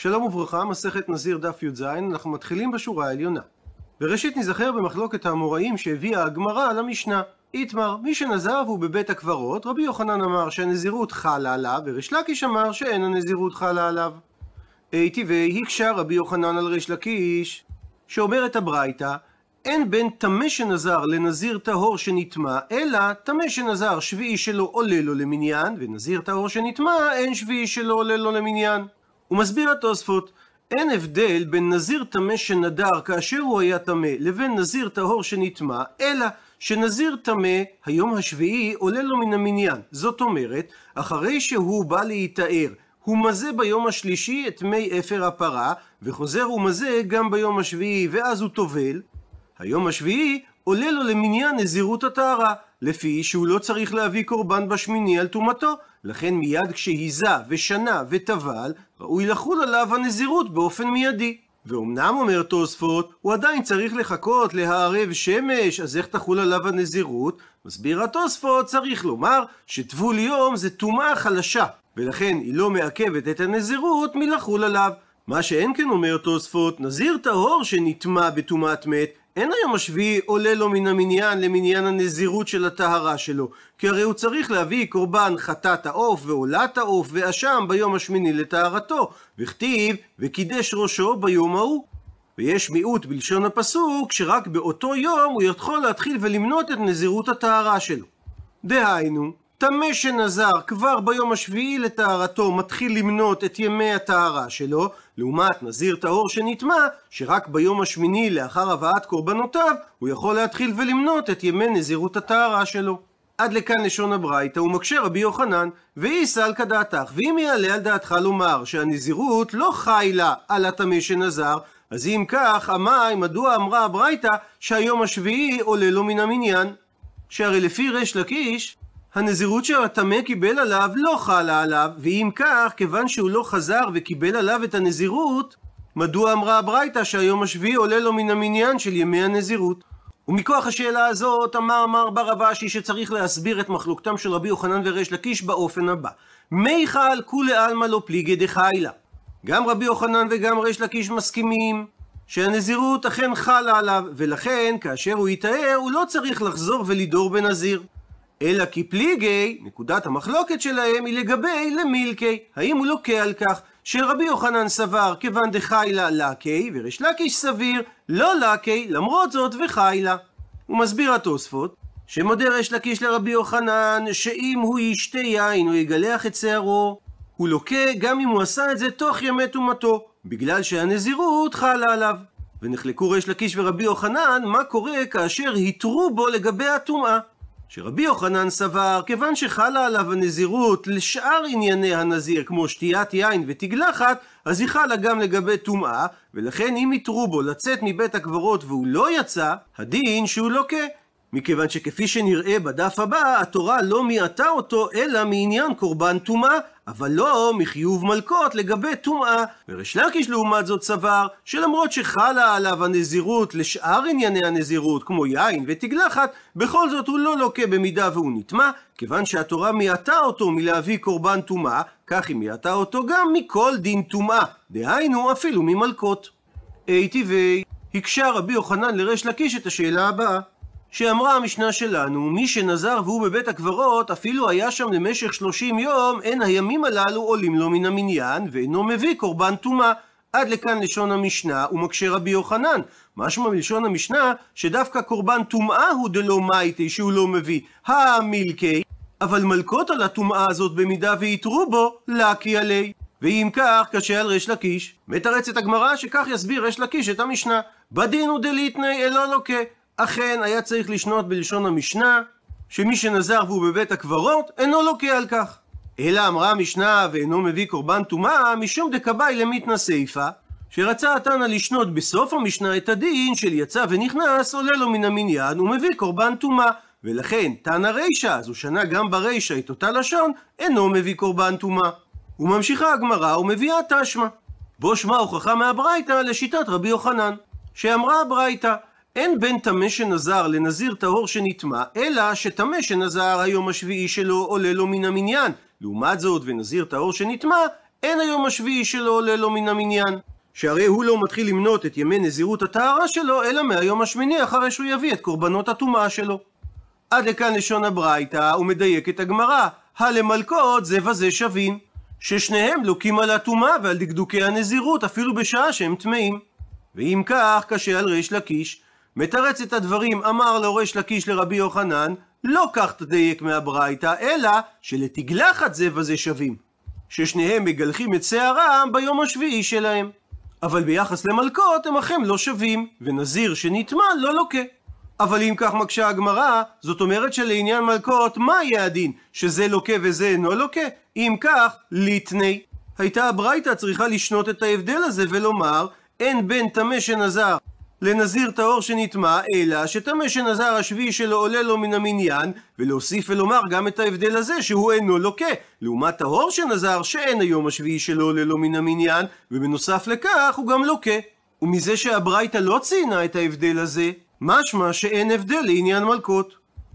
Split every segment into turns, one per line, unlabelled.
שלום וברכה, מסכת נזיר דף י"ז, אנחנו מתחילים בשורה העליונה. וראשית נזכר במחלוקת האמוראים שהביאה הגמרא על המשנה. איתמר, מי שנזר והוא בבית הקברות, רבי יוחנן אמר שהנזירות חלה עליו, וריש לקיש אמר שאין הנזירות חלה עליו. הייתי והקשה רבי יוחנן על ריש לקיש, שאומרת הברייתא, אין בין טמא שנזר לנזיר טהור שנטמע, אלא טמא שנזר שביעי שלו עולה לו למניין, ונזיר טהור שנטמע, אין שביעי שלו עולה לו למניין. הוא מסביר התוספות, אין הבדל בין נזיר טמא שנדר כאשר הוא היה טמא, לבין נזיר טהור שנטמע, אלא שנזיר טמא, היום השביעי עולה לו מן המניין. זאת אומרת, אחרי שהוא בא להיטהר, הוא מזה ביום השלישי את מי אפר הפרה, וחוזר ומזה גם ביום השביעי, ואז הוא טובל. היום השביעי עולה לו למניין נזירות הטהרה, לפי שהוא לא צריך להביא קורבן בשמיני על טומאתו, לכן מיד כשהיזה ושנה וטבל, ראוי לחול עליו הנזירות באופן מיידי. ואומנם אומר תוספות, הוא עדיין צריך לחכות להערב שמש, אז איך תחול עליו הנזירות? מסביר התוספות, צריך לומר שטבול יום זה טומאה חלשה, ולכן היא לא מעכבת את הנזירות מלחול עליו. מה שאין כן אומר תוספות, נזיר טהור שנטמע בטומאת מת, אין היום השביעי עולה לו מן המניין למניין הנזירות של הטהרה שלו, כי הרי הוא צריך להביא קורבן חטאת העוף ועולת העוף ואשם ביום השמיני לטהרתו, וכתיב וקידש ראשו ביום ההוא. ויש מיעוט בלשון הפסוק שרק באותו יום הוא יכול להתחיל ולמנות את נזירות הטהרה שלו. דהיינו, טמא שנזר כבר ביום השביעי לטהרתו מתחיל למנות את ימי הטהרה שלו, לעומת נזיר טהור שנטמע, שרק ביום השמיני לאחר הבאת קורבנותיו, הוא יכול להתחיל ולמנות את ימי נזירות הטהרה שלו. עד לכאן לשון הברייתא, ומקשה רבי יוחנן, ואי סל כדעתך, ואם יעלה על דעתך לומר שהנזירות לא חי לה על הטמא שנזר, אז אם כך, עמי, מדוע אמרה הברייתא שהיום השביעי עולה לו מן המניין? שהרי לפי ריש לקיש, הנזירות שהטמא קיבל עליו לא חלה עליו, ואם כך, כיוון שהוא לא חזר וקיבל עליו את הנזירות, מדוע אמרה הברייתא שהיום השביעי עולה לו מן המניין של ימי הנזירות? ומכוח השאלה הזאת אמר מר בר אבשי שצריך להסביר את מחלוקתם של רבי יוחנן וריש לקיש באופן הבא: מיכל כולי עלמא לא פליגי דחיילה. גם רבי יוחנן וגם ריש לקיש מסכימים שהנזירות אכן חלה עליו, ולכן כאשר הוא יטהר הוא לא צריך לחזור ולדור בנזיר. אלא כי פליגי, נקודת המחלוקת שלהם היא לגבי למילקי. האם הוא לוקה על כך שרבי יוחנן סבר כיוון דחיילה לקי, וריש לקיש סביר לא לקי, למרות זאת וחיילה. הוא מסביר התוספות, שמודה ריש לקיש לרבי יוחנן, שאם הוא ישתה יין או יגלח את שערו, הוא לוקה גם אם הוא עשה את זה תוך ימי טומאתו, בגלל שהנזירות חלה עליו. ונחלקו ריש לקיש ורבי יוחנן מה קורה כאשר התרו בו לגבי הטומאה. שרבי יוחנן סבר, כיוון שחלה עליו הנזירות לשאר ענייני הנזיר, כמו שתיית יין ותגלחת, אז היא חלה גם לגבי טומאה, ולכן אם יתרו בו לצאת מבית הקברות והוא לא יצא, הדין שהוא לוקה. מכיוון שכפי שנראה בדף הבא, התורה לא מיעטה אותו, אלא מעניין קורבן טומאה, אבל לא מחיוב מלקות לגבי טומאה. וריש לקיש לעומת זאת סבר, שלמרות שחלה עליו הנזירות לשאר ענייני הנזירות, כמו יין ותגלחת, בכל זאת הוא לא לוקה במידה והוא נטמע, כיוון שהתורה מיעטה אותו מלהביא קורבן טומאה, כך היא מיעטה אותו גם מכל דין טומאה, דהיינו אפילו ממלקות. אי טבעי, הקשה רבי יוחנן לריש לקיש את השאלה הבאה. שאמרה המשנה שלנו, מי שנזר והוא בבית הקברות, אפילו היה שם למשך שלושים יום, אין הימים הללו עולים לו מן המניין, ואינו מביא קורבן טומאה. עד לכאן לשון המשנה, ומקשה רבי יוחנן. משמע מלשון המשנה, שדווקא קורבן טומאה הוא דלא מייטי, שהוא לא מביא. המילקי, אבל מלקות על הטומאה הזאת במידה ויתרו בו, לקי עלי. ואם כך, קשה על ריש לקיש. מתרצת הגמרא שכך יסביר ריש לקיש את המשנה. בדין הוא דליתני אלא לוקה. אכן היה צריך לשנות בלשון המשנה, שמי שנזר והוא בבית הקברות, אינו לוקה על כך. אלא אמרה המשנה ואינו מביא קורבן טומאה, משום דקבאי למיתנא סיפא, שרצה התנא לשנות בסוף המשנה את הדין של יצא ונכנס, עולה לו מן המניין ומביא קורבן טומאה. ולכן תנא רישא, אז הוא שנה גם ברישא את אותה לשון, אינו מביא קורבן טומאה. וממשיכה הגמרא ומביאה תשמע. בו שמע הוכחה מהברייתא לשיטת רבי יוחנן, שאמרה הברייתא, אין בין טמא שנזר לנזיר טהור שנטמע, אלא שטמא שנזר היום השביעי שלו עולה לו מן המניין. לעומת זאת, ונזיר טהור שנטמע, אין היום השביעי שלו עולה לו מן המניין. שהרי הוא לא מתחיל למנות את ימי נזירות הטהרה שלו, אלא מהיום השמיני אחרי שהוא יביא את קורבנות הטומאה שלו. עד לכאן לשון הברייתא, ומדייקת הגמרא, הלמלכות זה וזה שווים, ששניהם לוקים על הטומאה ועל דקדוקי הנזירות, אפילו בשעה שהם טמאים. ואם כך, קשה על ריש לקיש. מתרץ את הדברים, אמר לו ריש לקיש לרבי יוחנן, לא כך תדייק מהברייתא, אלא שלתגלחת זה וזה שווים. ששניהם מגלחים את שערם ביום השביעי שלהם. אבל ביחס למלכות הם אכן לא שווים, ונזיר שנטמע לא לוקה. אבל אם כך מקשה הגמרא, זאת אומרת שלעניין מלכות, מה יהיה הדין? שזה לוקה וזה אינו לוקה? אם כך, ליטני. הייתה הברייתא צריכה לשנות את ההבדל הזה ולומר, אין בין טמא שנזר לנזיר טהור שנטמע, אלא שטמא שנזר השביעי שלו עולה לו מן המניין, ולהוסיף ולומר גם את ההבדל הזה שהוא אינו לוקה, לעומת טהור שנזר שאין היום השביעי שלו עולה לו מן המניין, ובנוסף לכך הוא גם לוקה. ומזה שהברייתא לא ציינה את ההבדל הזה, משמע שאין הבדל לעניין מלכות.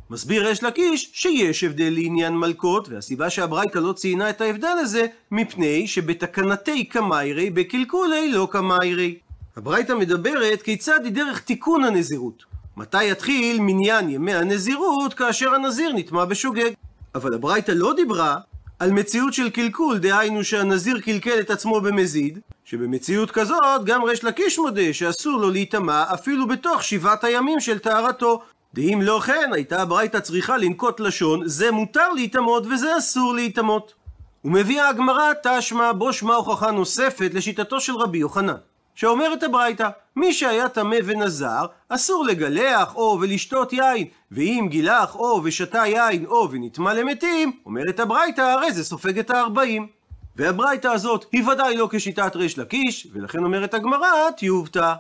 מסביר יש לקיש שיש הבדל לעניין מלכות, והסיבה שהברייתא לא ציינה את ההבדל הזה, מפני שבתקנתי קמיירי בקלקולי לא קמיירי. הברייתא מדברת כיצד היא דרך תיקון הנזירות. מתי יתחיל מניין ימי הנזירות כאשר הנזיר נטמע בשוגג. אבל הברייתא לא דיברה על מציאות של קלקול, דהיינו שהנזיר קלקל את עצמו במזיד, שבמציאות כזאת גם ריש לקיש מודה שאסור לו להיטמע אפילו בתוך שבעת הימים של טהרתו. דאם לא כן, הייתה הברייתא צריכה לנקוט לשון, זה מותר להיטמעות וזה אסור להיטמעות. ומביאה הגמרא תשמע בו שמע הוכחה נוספת לשיטתו של רבי יוחנן. שאומרת הברייתא, מי שהיה טמא ונזר, אסור לגלח או ולשתות יין, ואם גילח או ושתה יין או ונטמע למתים, אומרת הברייתא, הרי זה סופג את הארבעים. והברייתא הזאת היא ודאי לא כשיטת ריש לקיש, ולכן אומרת הגמרא, תיובתא.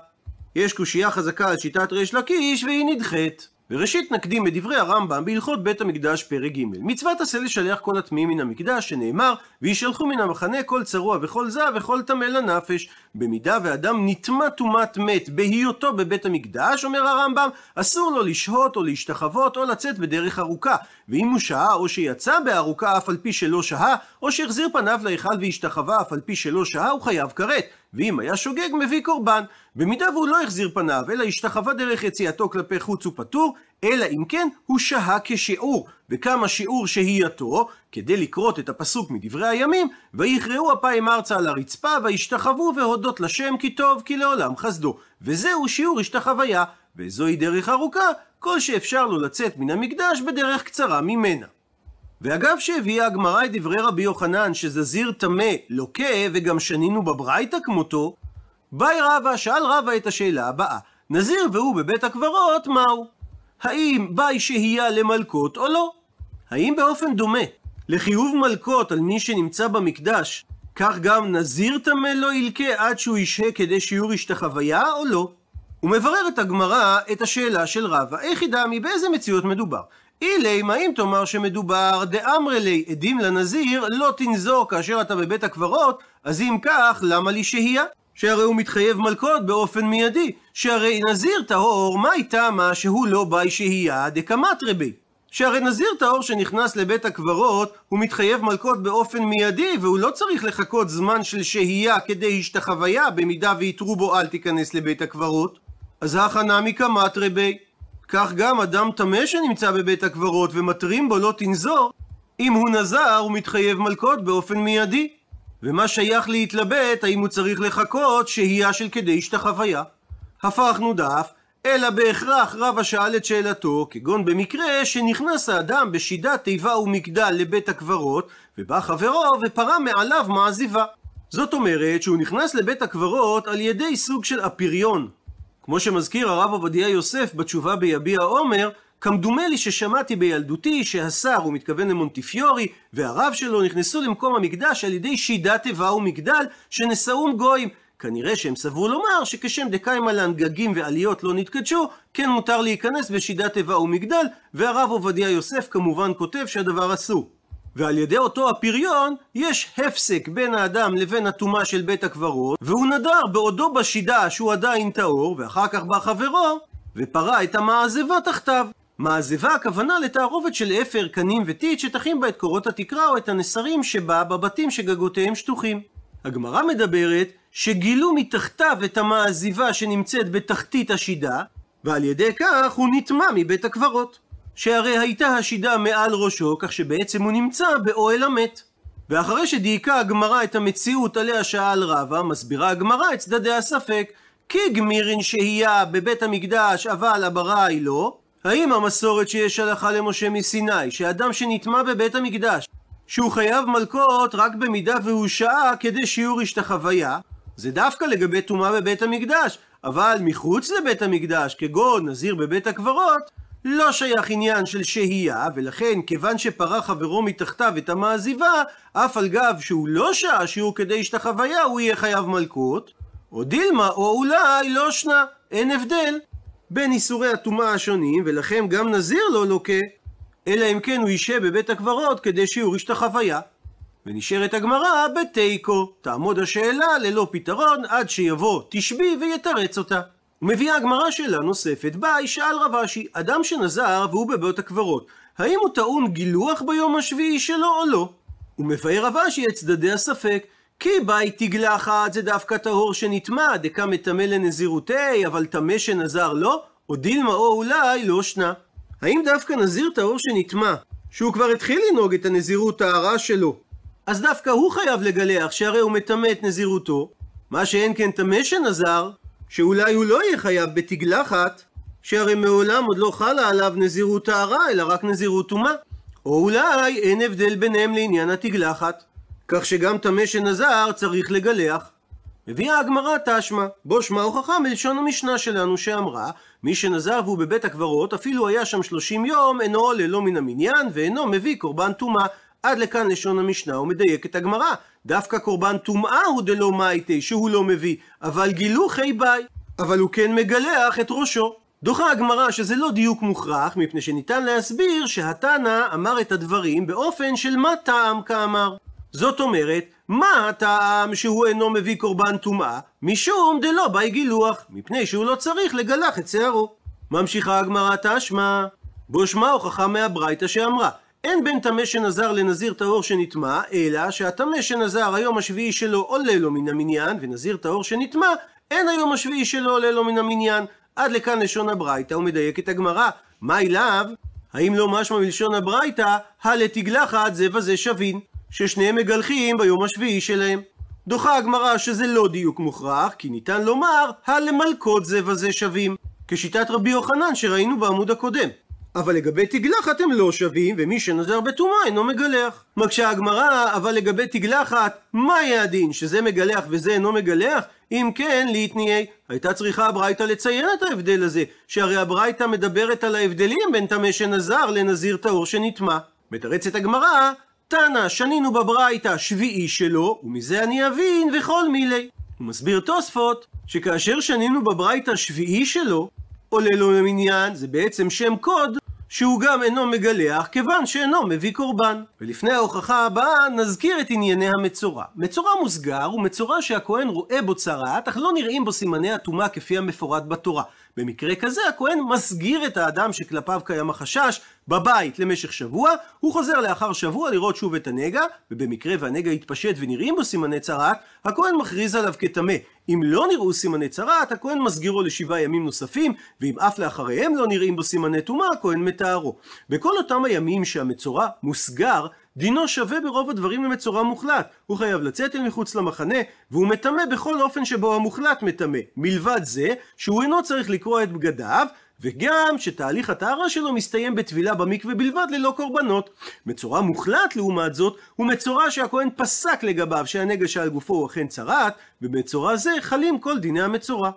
יש קושייה חזקה על שיטת ריש לקיש והיא נדחית. וראשית נקדים את דברי הרמב"ם בהלכות בית המקדש פרק ג' מצוות עשה לשלח כל הטמאים מן המקדש שנאמר וישלחו מן המחנה כל צרוע וכל זע וכל טמא לנפש במידה ואדם נטמע טומאת מת בהיותו בבית המקדש אומר הרמב"ם אסור לו לשהות או להשתחוות או לצאת בדרך ארוכה ואם הוא שהה או שיצא בארוכה אף על פי שלא שהה או שהחזיר פניו להיכל והשתחווה אף על פי שלא שהה הוא חייב כרת ואם היה שוגג מביא קורבן. במידה והוא לא החזיר פניו, אלא השתחווה דרך יציאתו כלפי חוץ ופטור, אלא אם כן הוא שהה כשיעור, וכמה שיעור שהייתו, כדי לקרות את הפסוק מדברי הימים, ויכרעו אפיים ארצה על הרצפה, וישתחוו והודות לשם כי טוב, כי לעולם חסדו. וזהו שיעור השתחוויה, וזוהי דרך ארוכה, כל שאפשר לו לצאת מן המקדש בדרך קצרה ממנה. ואגב שהביאה הגמרא את דברי רבי יוחנן שזזיר טמא לוקה וגם שנינו בברייתא כמותו, באי רבא שאל רבא את השאלה הבאה נזיר והוא בבית הקברות מהו? האם באי שהייה למלקות או לא? האם באופן דומה לחיוב מלקות על מי שנמצא במקדש כך גם נזיר טמא לא ילקה עד שהוא ישהה כדי שיעור השתחוויה או לא? ומבררת הגמרא את השאלה של רבא, איך ידע מי באיזה מציאות מדובר? אילי, מה אם תאמר שמדובר דאמרי לי עדים לנזיר, לא תנזור כאשר אתה בבית הקברות, אז אם כך, למה לי שהייה? שהרי הוא מתחייב מלכות באופן מיידי, שהרי נזיר טהור, מה איתה מה שהוא לא באי שהייה דקמת רבי? שהרי נזיר טהור שנכנס לבית הקברות, הוא מתחייב מלכות באופן מיידי, והוא לא צריך לחכות זמן של שהייה כדי השתחוויה, במידה ויתרו בו אל תיכנס לבית הקברות. אז הכנה מקמת רבי. כך גם אדם טמא שנמצא בבית הקברות ומתרים בו לא תנזור, אם הוא נזר הוא מתחייב מלקות באופן מיידי. ומה שייך להתלבט האם הוא צריך לחכות שהייה של כדי השתחוויה. הפכנו דף, אלא בהכרח רבא שאל את שאלתו, כגון במקרה שנכנס האדם בשידת תיבה ומגדל לבית הקברות, ובא חברו ופרה מעליו מעזיבה. זאת אומרת שהוא נכנס לבית הקברות על ידי סוג של אפריון, כמו שמזכיר הרב עובדיה יוסף בתשובה ביביע עומר, כמדומה לי ששמעתי בילדותי שהשר, הוא מתכוון למונטיפיורי, והרב שלו נכנסו למקום המקדש על ידי שידת תיבה ומגדל שנשאום גויים. כנראה שהם סברו לומר שכשם דקיימלן גגים ועליות לא נתקדשו, כן מותר להיכנס בשידת תיבה ומגדל, והרב עובדיה יוסף כמובן כותב שהדבר אסור. ועל ידי אותו הפריון יש הפסק בין האדם לבין הטומאה של בית הקברות, והוא נדר בעודו בשידה שהוא עדיין טהור, ואחר כך בא חברו, ופרה את המעזבה תחתיו. מעזבה הכוונה לתערובת של אפר, קנים וטיט שתכין בה את קורות התקרה או את הנסרים שבה בבתים שגגותיהם שטוחים. הגמרא מדברת שגילו מתחתיו את המעזיבה שנמצאת בתחתית השידה, ועל ידי כך הוא נטמע מבית הקברות. שהרי הייתה השידה מעל ראשו, כך שבעצם הוא נמצא באוהל המת. ואחרי שדייקה הגמרא את המציאות עליה שאל רבא, מסבירה הגמרא את צדדי הספק, כי גמירין שהייה בבית המקדש אבל הברה היא לא, האם המסורת שיש הלכה למשה מסיני, שאדם שנטמע בבית המקדש, שהוא חייב מלקות רק במידה והוא שעה כדי שיעור השתחוויה, זה דווקא לגבי טומאה בבית המקדש, אבל מחוץ לבית המקדש, כגון נזיר בבית הקברות, לא שייך עניין של שהייה, ולכן כיוון שפרה חברו מתחתיו את המעזיבה, אף על גב שהוא לא שעה שיעור כדי השתחוויה, הוא יהיה חייב מלכות, או דילמה, או אולי לא שנה, אין הבדל בין איסורי הטומאה השונים, ולכן גם נזיר לא לוקה, אלא אם כן הוא ישב בבית הקברות כדי שיעור השתחוויה. ונשארת הגמרא בתיקו, תעמוד השאלה ללא פתרון עד שיבוא תשבי ויתרץ אותה. ומביאה הגמרא שאלה נוספת, בה ישאל רב אשי, אדם שנזר והוא בבית הקברות, האם הוא טעון גילוח ביום השביעי שלו או לא? הוא מבאר רב אשי את צדדי הספק, כי בית תגלחת זה דווקא טהור שנטמע, דקה מטמא לנזירותי, אבל טמא שנזר לא, או דילמה או אולי לא שנה. האם דווקא נזיר טהור שנטמע, שהוא כבר התחיל לנהוג את הנזירות טהרה שלו, אז דווקא הוא חייב לגלח, שהרי הוא מטמא את נזירותו, מה שאין כן טמא שנזר, שאולי הוא לא יהיה חייב בתגלחת, שהרי מעולם עוד לא חלה עליו נזירות טהרה, אלא רק נזירות טומאה. או אולי אין הבדל ביניהם לעניין התגלחת, כך שגם טמא שנזר צריך לגלח. מביאה הגמרא תשמע, בו שמע הוכחה מלשון המשנה שלנו שאמרה מי שנזר והוא בבית הקברות אפילו היה שם שלושים יום אינו עולה לא מן המניין ואינו מביא קורבן טומאה עד לכאן לשון המשנה הוא מדייק את הגמרא דווקא קורבן טומאה הוא דלא מייטי שהוא לא מביא אבל גילוחי ביי אבל הוא כן מגלח את ראשו דוחה הגמרא שזה לא דיוק מוכרח, מפני שניתן להסביר שהתנא אמר את הדברים באופן של מה טעם כאמר. זאת אומרת, מה הטעם שהוא אינו מביא קורבן טומאה? משום דלא באי גילוח, מפני שהוא לא צריך לגלח את שערו. ממשיכה הגמרא תשמע, בו שמע הוכחה מהברייתא שאמרה, אין בין טמא שנזר לנזיר טהור שנטמע, אלא שהטמא שנזר היום השביעי שלו עולה לו מן המניין, ונזיר טהור שנטמע, אין היום השביעי שלו עולה לו מן המניין. עד לכאן לשון הברייתא, הוא מדייק את הגמרא, מה אליו? האם לא משמע מלשון הברייתא, הלתגלחת זה וזה שווין, ששניהם מגלחים ביום השביעי שלהם. דוחה הגמרא שזה לא דיוק מוכרח, כי ניתן לומר, הלמלכות זה וזה שווים, כשיטת רבי יוחנן שראינו בעמוד הקודם. אבל לגבי תגלחת הם לא שווים, ומי שנזר בטומאה אינו מגלח. מקשה הגמרא, אבל לגבי תגלחת, מה יהיה הדין? שזה מגלח וזה אינו מגלח? אם כן, ליטניי, הייתה צריכה הברייתא לציין את ההבדל הזה, שהרי הברייתא מדברת על ההבדלים בין טמא שנזר לנזיר טהור שנטמע. מתרצת הגמרא, תנא, שנינו בברייתא שביעי שלו, ומזה אני אבין וכל מילי. הוא מסביר תוספות, שכאשר שנינו בברייתא שביעי שלו, עולה לו למניין, זה בעצם שם קוד שהוא גם אינו מגלח, כיוון שאינו מביא קורבן. ולפני ההוכחה הבאה, נזכיר את ענייני המצורע. מצורע מוסגר הוא מצורע שהכהן רואה בו צרעת, אך לא נראים בו סימני הטומאה כפי המפורט בתורה. במקרה כזה, הכהן מסגיר את האדם שכלפיו קיים החשש בבית למשך שבוע, הוא חוזר לאחר שבוע לראות שוב את הנגע, ובמקרה והנגע יתפשט ונראים בו סימני צרעת, הכהן מכריז עליו כטמא. אם לא נראו סימני צרעת, הכהן מסגירו לשבעה ימים נוספים, ואם אף לאחריהם לא נראים בו סימני טומאה, הכהן מתארו. בכל אותם הימים שהמצורע מוסגר, דינו שווה ברוב הדברים למצורע מוחלט. הוא חייב לצאת אל מחוץ למחנה, והוא מטמא בכל אופן שבו המוחלט מטמא. מלבד זה, שהוא אינו צריך לקרוע את בגדיו, וגם שתהליך הטהרה שלו מסתיים בטבילה במקווה בלבד ללא קורבנות. מצורע מוחלט לעומת זאת, הוא מצורע שהכהן פסק לגביו שהנגע שעל גופו הוא אכן צרעת, ובמצורע זה חלים כל דיני המצורע.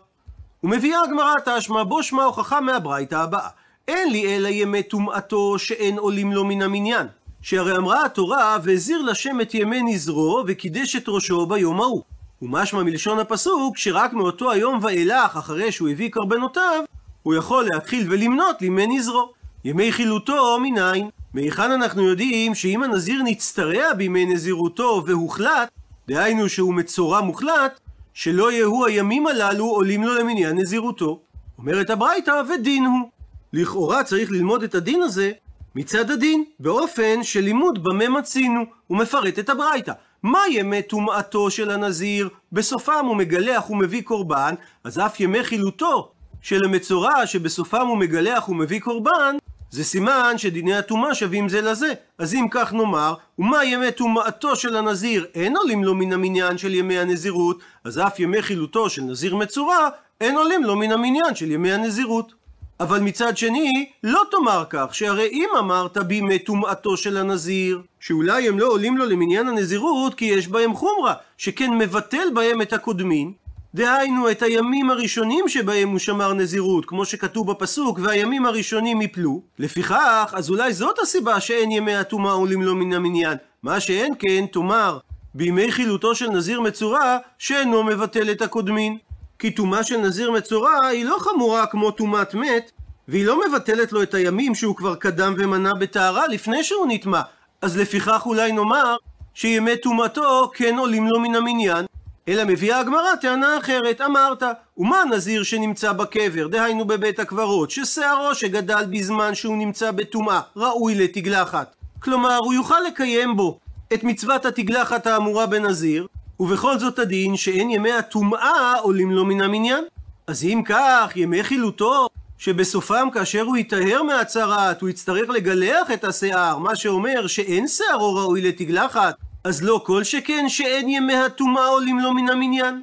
ומביאה הגמרא תשמע בו שמע הוכחה מהברייתא הבאה. אין לי אלא ימי טומאתו שאין עולים לו מן המניין. שהרי אמרה התורה, והזיר לשם את ימי נזרו, וקידש את ראשו ביום ההוא. ומשמע מלשון הפסוק, שרק מאותו היום ואילך, אחרי שהוא הביא קרבנותיו, הוא יכול להתחיל ולמנות לימי נזרו. ימי חילוטו מניין? מהיכן אנחנו יודעים שאם הנזיר נצטרע בימי נזירותו והוחלט, דהיינו שהוא מצורע מוחלט, שלא יהיו הימים הללו עולים לו למניין נזירותו. אומרת הברייתא, ודין הוא. לכאורה צריך ללמוד את הדין הזה מצד הדין, באופן שלימוד במה מצינו, הוא מפרט את הברייתא. מה ימי טומאתו של הנזיר? בסופם הוא מגלח ומביא קורבן, אז אף ימי חילוטו של המצורע שבסופם הוא מגלח ומביא קורבן, זה סימן שדיני הטומאה שווים זה לזה. אז אם כך נאמר, ומה ימי טומאתו של הנזיר אין עולים לו מן המניין של ימי הנזירות, אז אף ימי חילוטו של נזיר מצורע אין עולים לו מן המניין של ימי הנזירות. אבל מצד שני, לא תאמר כך, שהרי אם אמרת בימי טומאתו של הנזיר, שאולי הם לא עולים לו למניין הנזירות כי יש בהם חומרה, שכן מבטל בהם את הקודמים, דהיינו את הימים הראשונים שבהם הוא שמר נזירות, כמו שכתוב בפסוק, והימים הראשונים יפלו. לפיכך, אז אולי זאת הסיבה שאין ימי הטומאה עולים לו מן המניין. מה שאין כן, תאמר, בימי חילוטו של נזיר מצורע, שאינו מבטל את הקודמים. כי טומאה של נזיר מצורע היא לא חמורה כמו טומאת מת, והיא לא מבטלת לו את הימים שהוא כבר קדם ומנה בטהרה לפני שהוא נטמע. אז לפיכך אולי נאמר שימי טומאתו כן עולים לו מן המניין, אלא מביאה הגמרא טענה אחרת, אמרת, ומה הנזיר שנמצא בקבר, דהיינו בבית הקברות, ששערו שגדל בזמן שהוא נמצא בטומאה, ראוי לתגלחת. כלומר, הוא יוכל לקיים בו את מצוות התגלחת האמורה בנזיר, ובכל זאת הדין שאין ימי הטומאה עולים לו מן המניין. אז אם כך, ימי חילוטו, שבסופם כאשר הוא יטהר מהצהרת, הוא יצטרך לגלח את השיער, מה שאומר שאין שערו ראוי לתגלחת, אז לא כל שכן שאין ימי הטומאה עולים לו מן המניין.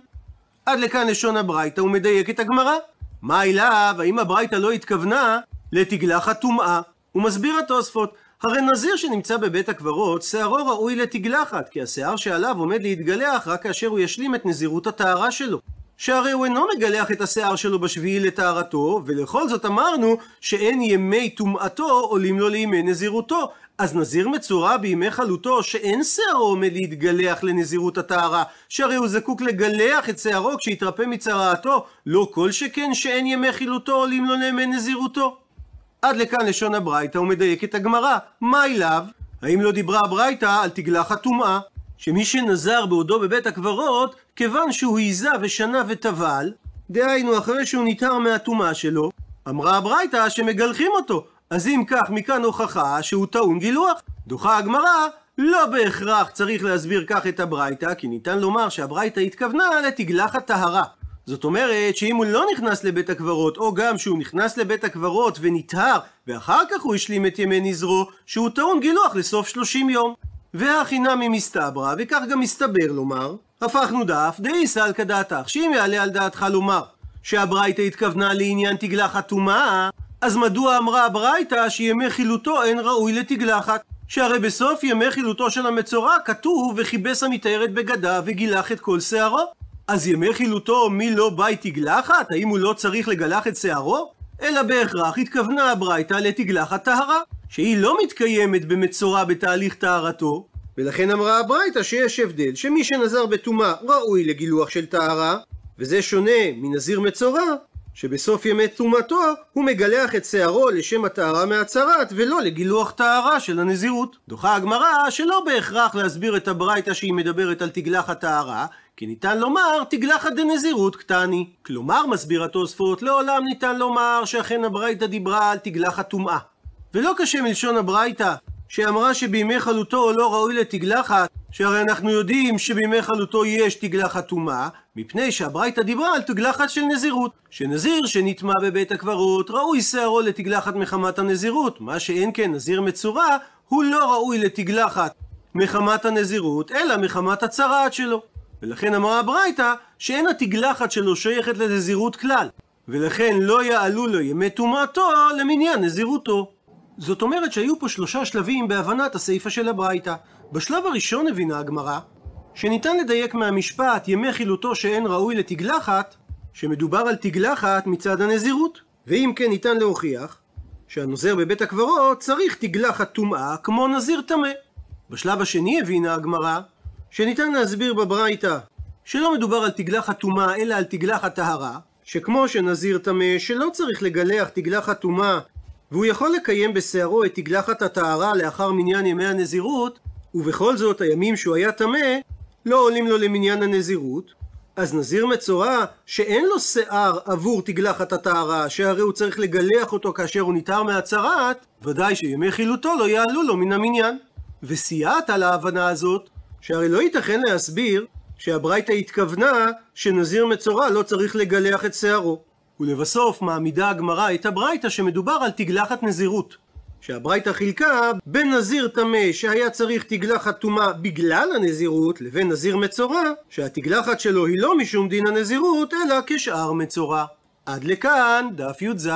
עד לכאן לשון הברייתא הוא מדייק את הגמרא. מה אליו, האם הברייתא לא התכוונה לתגלחת טומאה? הוא מסביר התוספות, הרי נזיר שנמצא בבית הקברות, שערו ראוי לתגלחת, כי השיער שעליו עומד להתגלח רק כאשר הוא ישלים את נזירות הטהרה שלו. שהרי הוא אינו מגלח את השיער שלו בשביעי לטהרתו, ולכל זאת אמרנו שאין ימי טומאתו עולים לו לימי נזירותו. אז נזיר מצורע בימי חלוטו שאין שערו עומד להתגלח לנזירות הטהרה, שהרי הוא זקוק לגלח את שערו כשיתרפא מצרעתו, לא כל שכן שאין ימי חילוטו עולים לו לימי נזירותו. עד לכאן לשון הברייתא הוא מדייק את הגמרא. מה אליו? האם לא דיברה הברייתא על תגלחת טומאה? שמי שנזר בעודו בבית הקברות, כיוון שהוא היזה ושנה וטבל, דהיינו אחרי שהוא נטהר מהטומאה שלו, אמרה הברייתא שמגלחים אותו. אז אם כך, מכאן הוכחה שהוא טעון גילוח. דוחה הגמרא, לא בהכרח צריך להסביר כך את הברייתא, כי ניתן לומר שהברייתא התכוונה לתגלחת טהרה. זאת אומרת שאם הוא לא נכנס לבית הקברות, או גם שהוא נכנס לבית הקברות ונטהר, ואחר כך הוא השלים את ימי נזרו, שהוא טעון גילוח לסוף 30 יום. והחינמי מסתברא, וכך גם מסתבר לומר, הפכנו דף, דאי סלקא דעתך, שאם יעלה על דעתך לומר שהברייתא התכוונה לעניין תגלחת טומאה, אז מדוע אמרה הברייתא שימי חילוטו אין ראוי לתגלחת? שהרי בסוף ימי חילוטו של המצורע כתוב וכיבס המתארת בגדה וגילח את כל שערו. אז ימי חילוטו מי לא באי תגלחת? האם הוא לא צריך לגלח את שערו? אלא בהכרח התכוונה הברייתא לתגלחת טהרה, שהיא לא מתקיימת במצורע בתהליך טהרתו, ולכן אמרה הברייתא שיש הבדל, שמי שנזר בטומאה ראוי לגילוח של טהרה, וזה שונה מנזיר מצורע, שבסוף ימי טומאתו הוא מגלח את שערו לשם הטהרה מהצרת ולא לגילוח טהרה של הנזירות. דוחה הגמרא שלא בהכרח להסביר את הברייתא שהיא מדברת על תגלחת טהרה, כי ניתן לומר תגלחת דנזירות קטני. כלומר, מסביר התוספות, לעולם ניתן לומר שאכן הברייתא דיברה על תגלחת טומאה. ולא קשה מלשון הברייתא, שאמרה שבימי חלוטו לא ראוי לתגלחת, שהרי אנחנו יודעים שבימי חלוטו יש תגלחת טומאה, מפני שהברייתא דיברה על תגלחת של נזירות. שנזיר שנטמע בבית הקברות, ראוי שערו לתגלחת מחמת הנזירות, מה שאין כן נזיר מצורע, הוא לא ראוי לתגלחת מחמת הנזירות, אלא מחמת הצרעת שלו. ולכן אמרה הברייתא שאין התגלחת שלו שייכת לנזירות כלל, ולכן לא יעלו לו ימי טומאתו למניין נזירותו. זאת אומרת שהיו פה שלושה שלבים בהבנת הסיפא של הברייתא. בשלב הראשון הבינה הגמרא שניתן לדייק מהמשפט ימי חילוטו שאין ראוי לתגלחת, שמדובר על תגלחת מצד הנזירות. ואם כן ניתן להוכיח שהנוזר בבית הקברות צריך תגלחת טומאה כמו נזיר טמא. בשלב השני הבינה הגמרא שניתן להסביר בברייתא שלא מדובר על תגלחת טומאה אלא על תגלחת טהרה, שכמו שנזיר טמא שלא צריך לגלח תגלחת טומאה והוא יכול לקיים בשערו את תגלחת הטהרה לאחר מניין ימי הנזירות, ובכל זאת הימים שהוא היה טמא לא עולים לו למניין הנזירות, אז נזיר מצורע שאין לו שיער עבור תגלחת הטהרה, שהרי הוא צריך לגלח אותו כאשר הוא נטהר מהצהרת, ודאי שימי חילוטו לא יעלו לו מן המניין. וסייעת על ההבנה הזאת, שהרי לא ייתכן להסביר שהברייתא התכוונה שנזיר מצורע לא צריך לגלח את שערו. ולבסוף מעמידה הגמרא את הברייתא שמדובר על תגלחת נזירות. שהברייתא חילקה בין נזיר טמא שהיה צריך תגלחת טומאה בגלל הנזירות לבין נזיר מצורע שהתגלחת שלו היא לא משום דין הנזירות אלא כשאר מצורע. עד לכאן דף י"ז.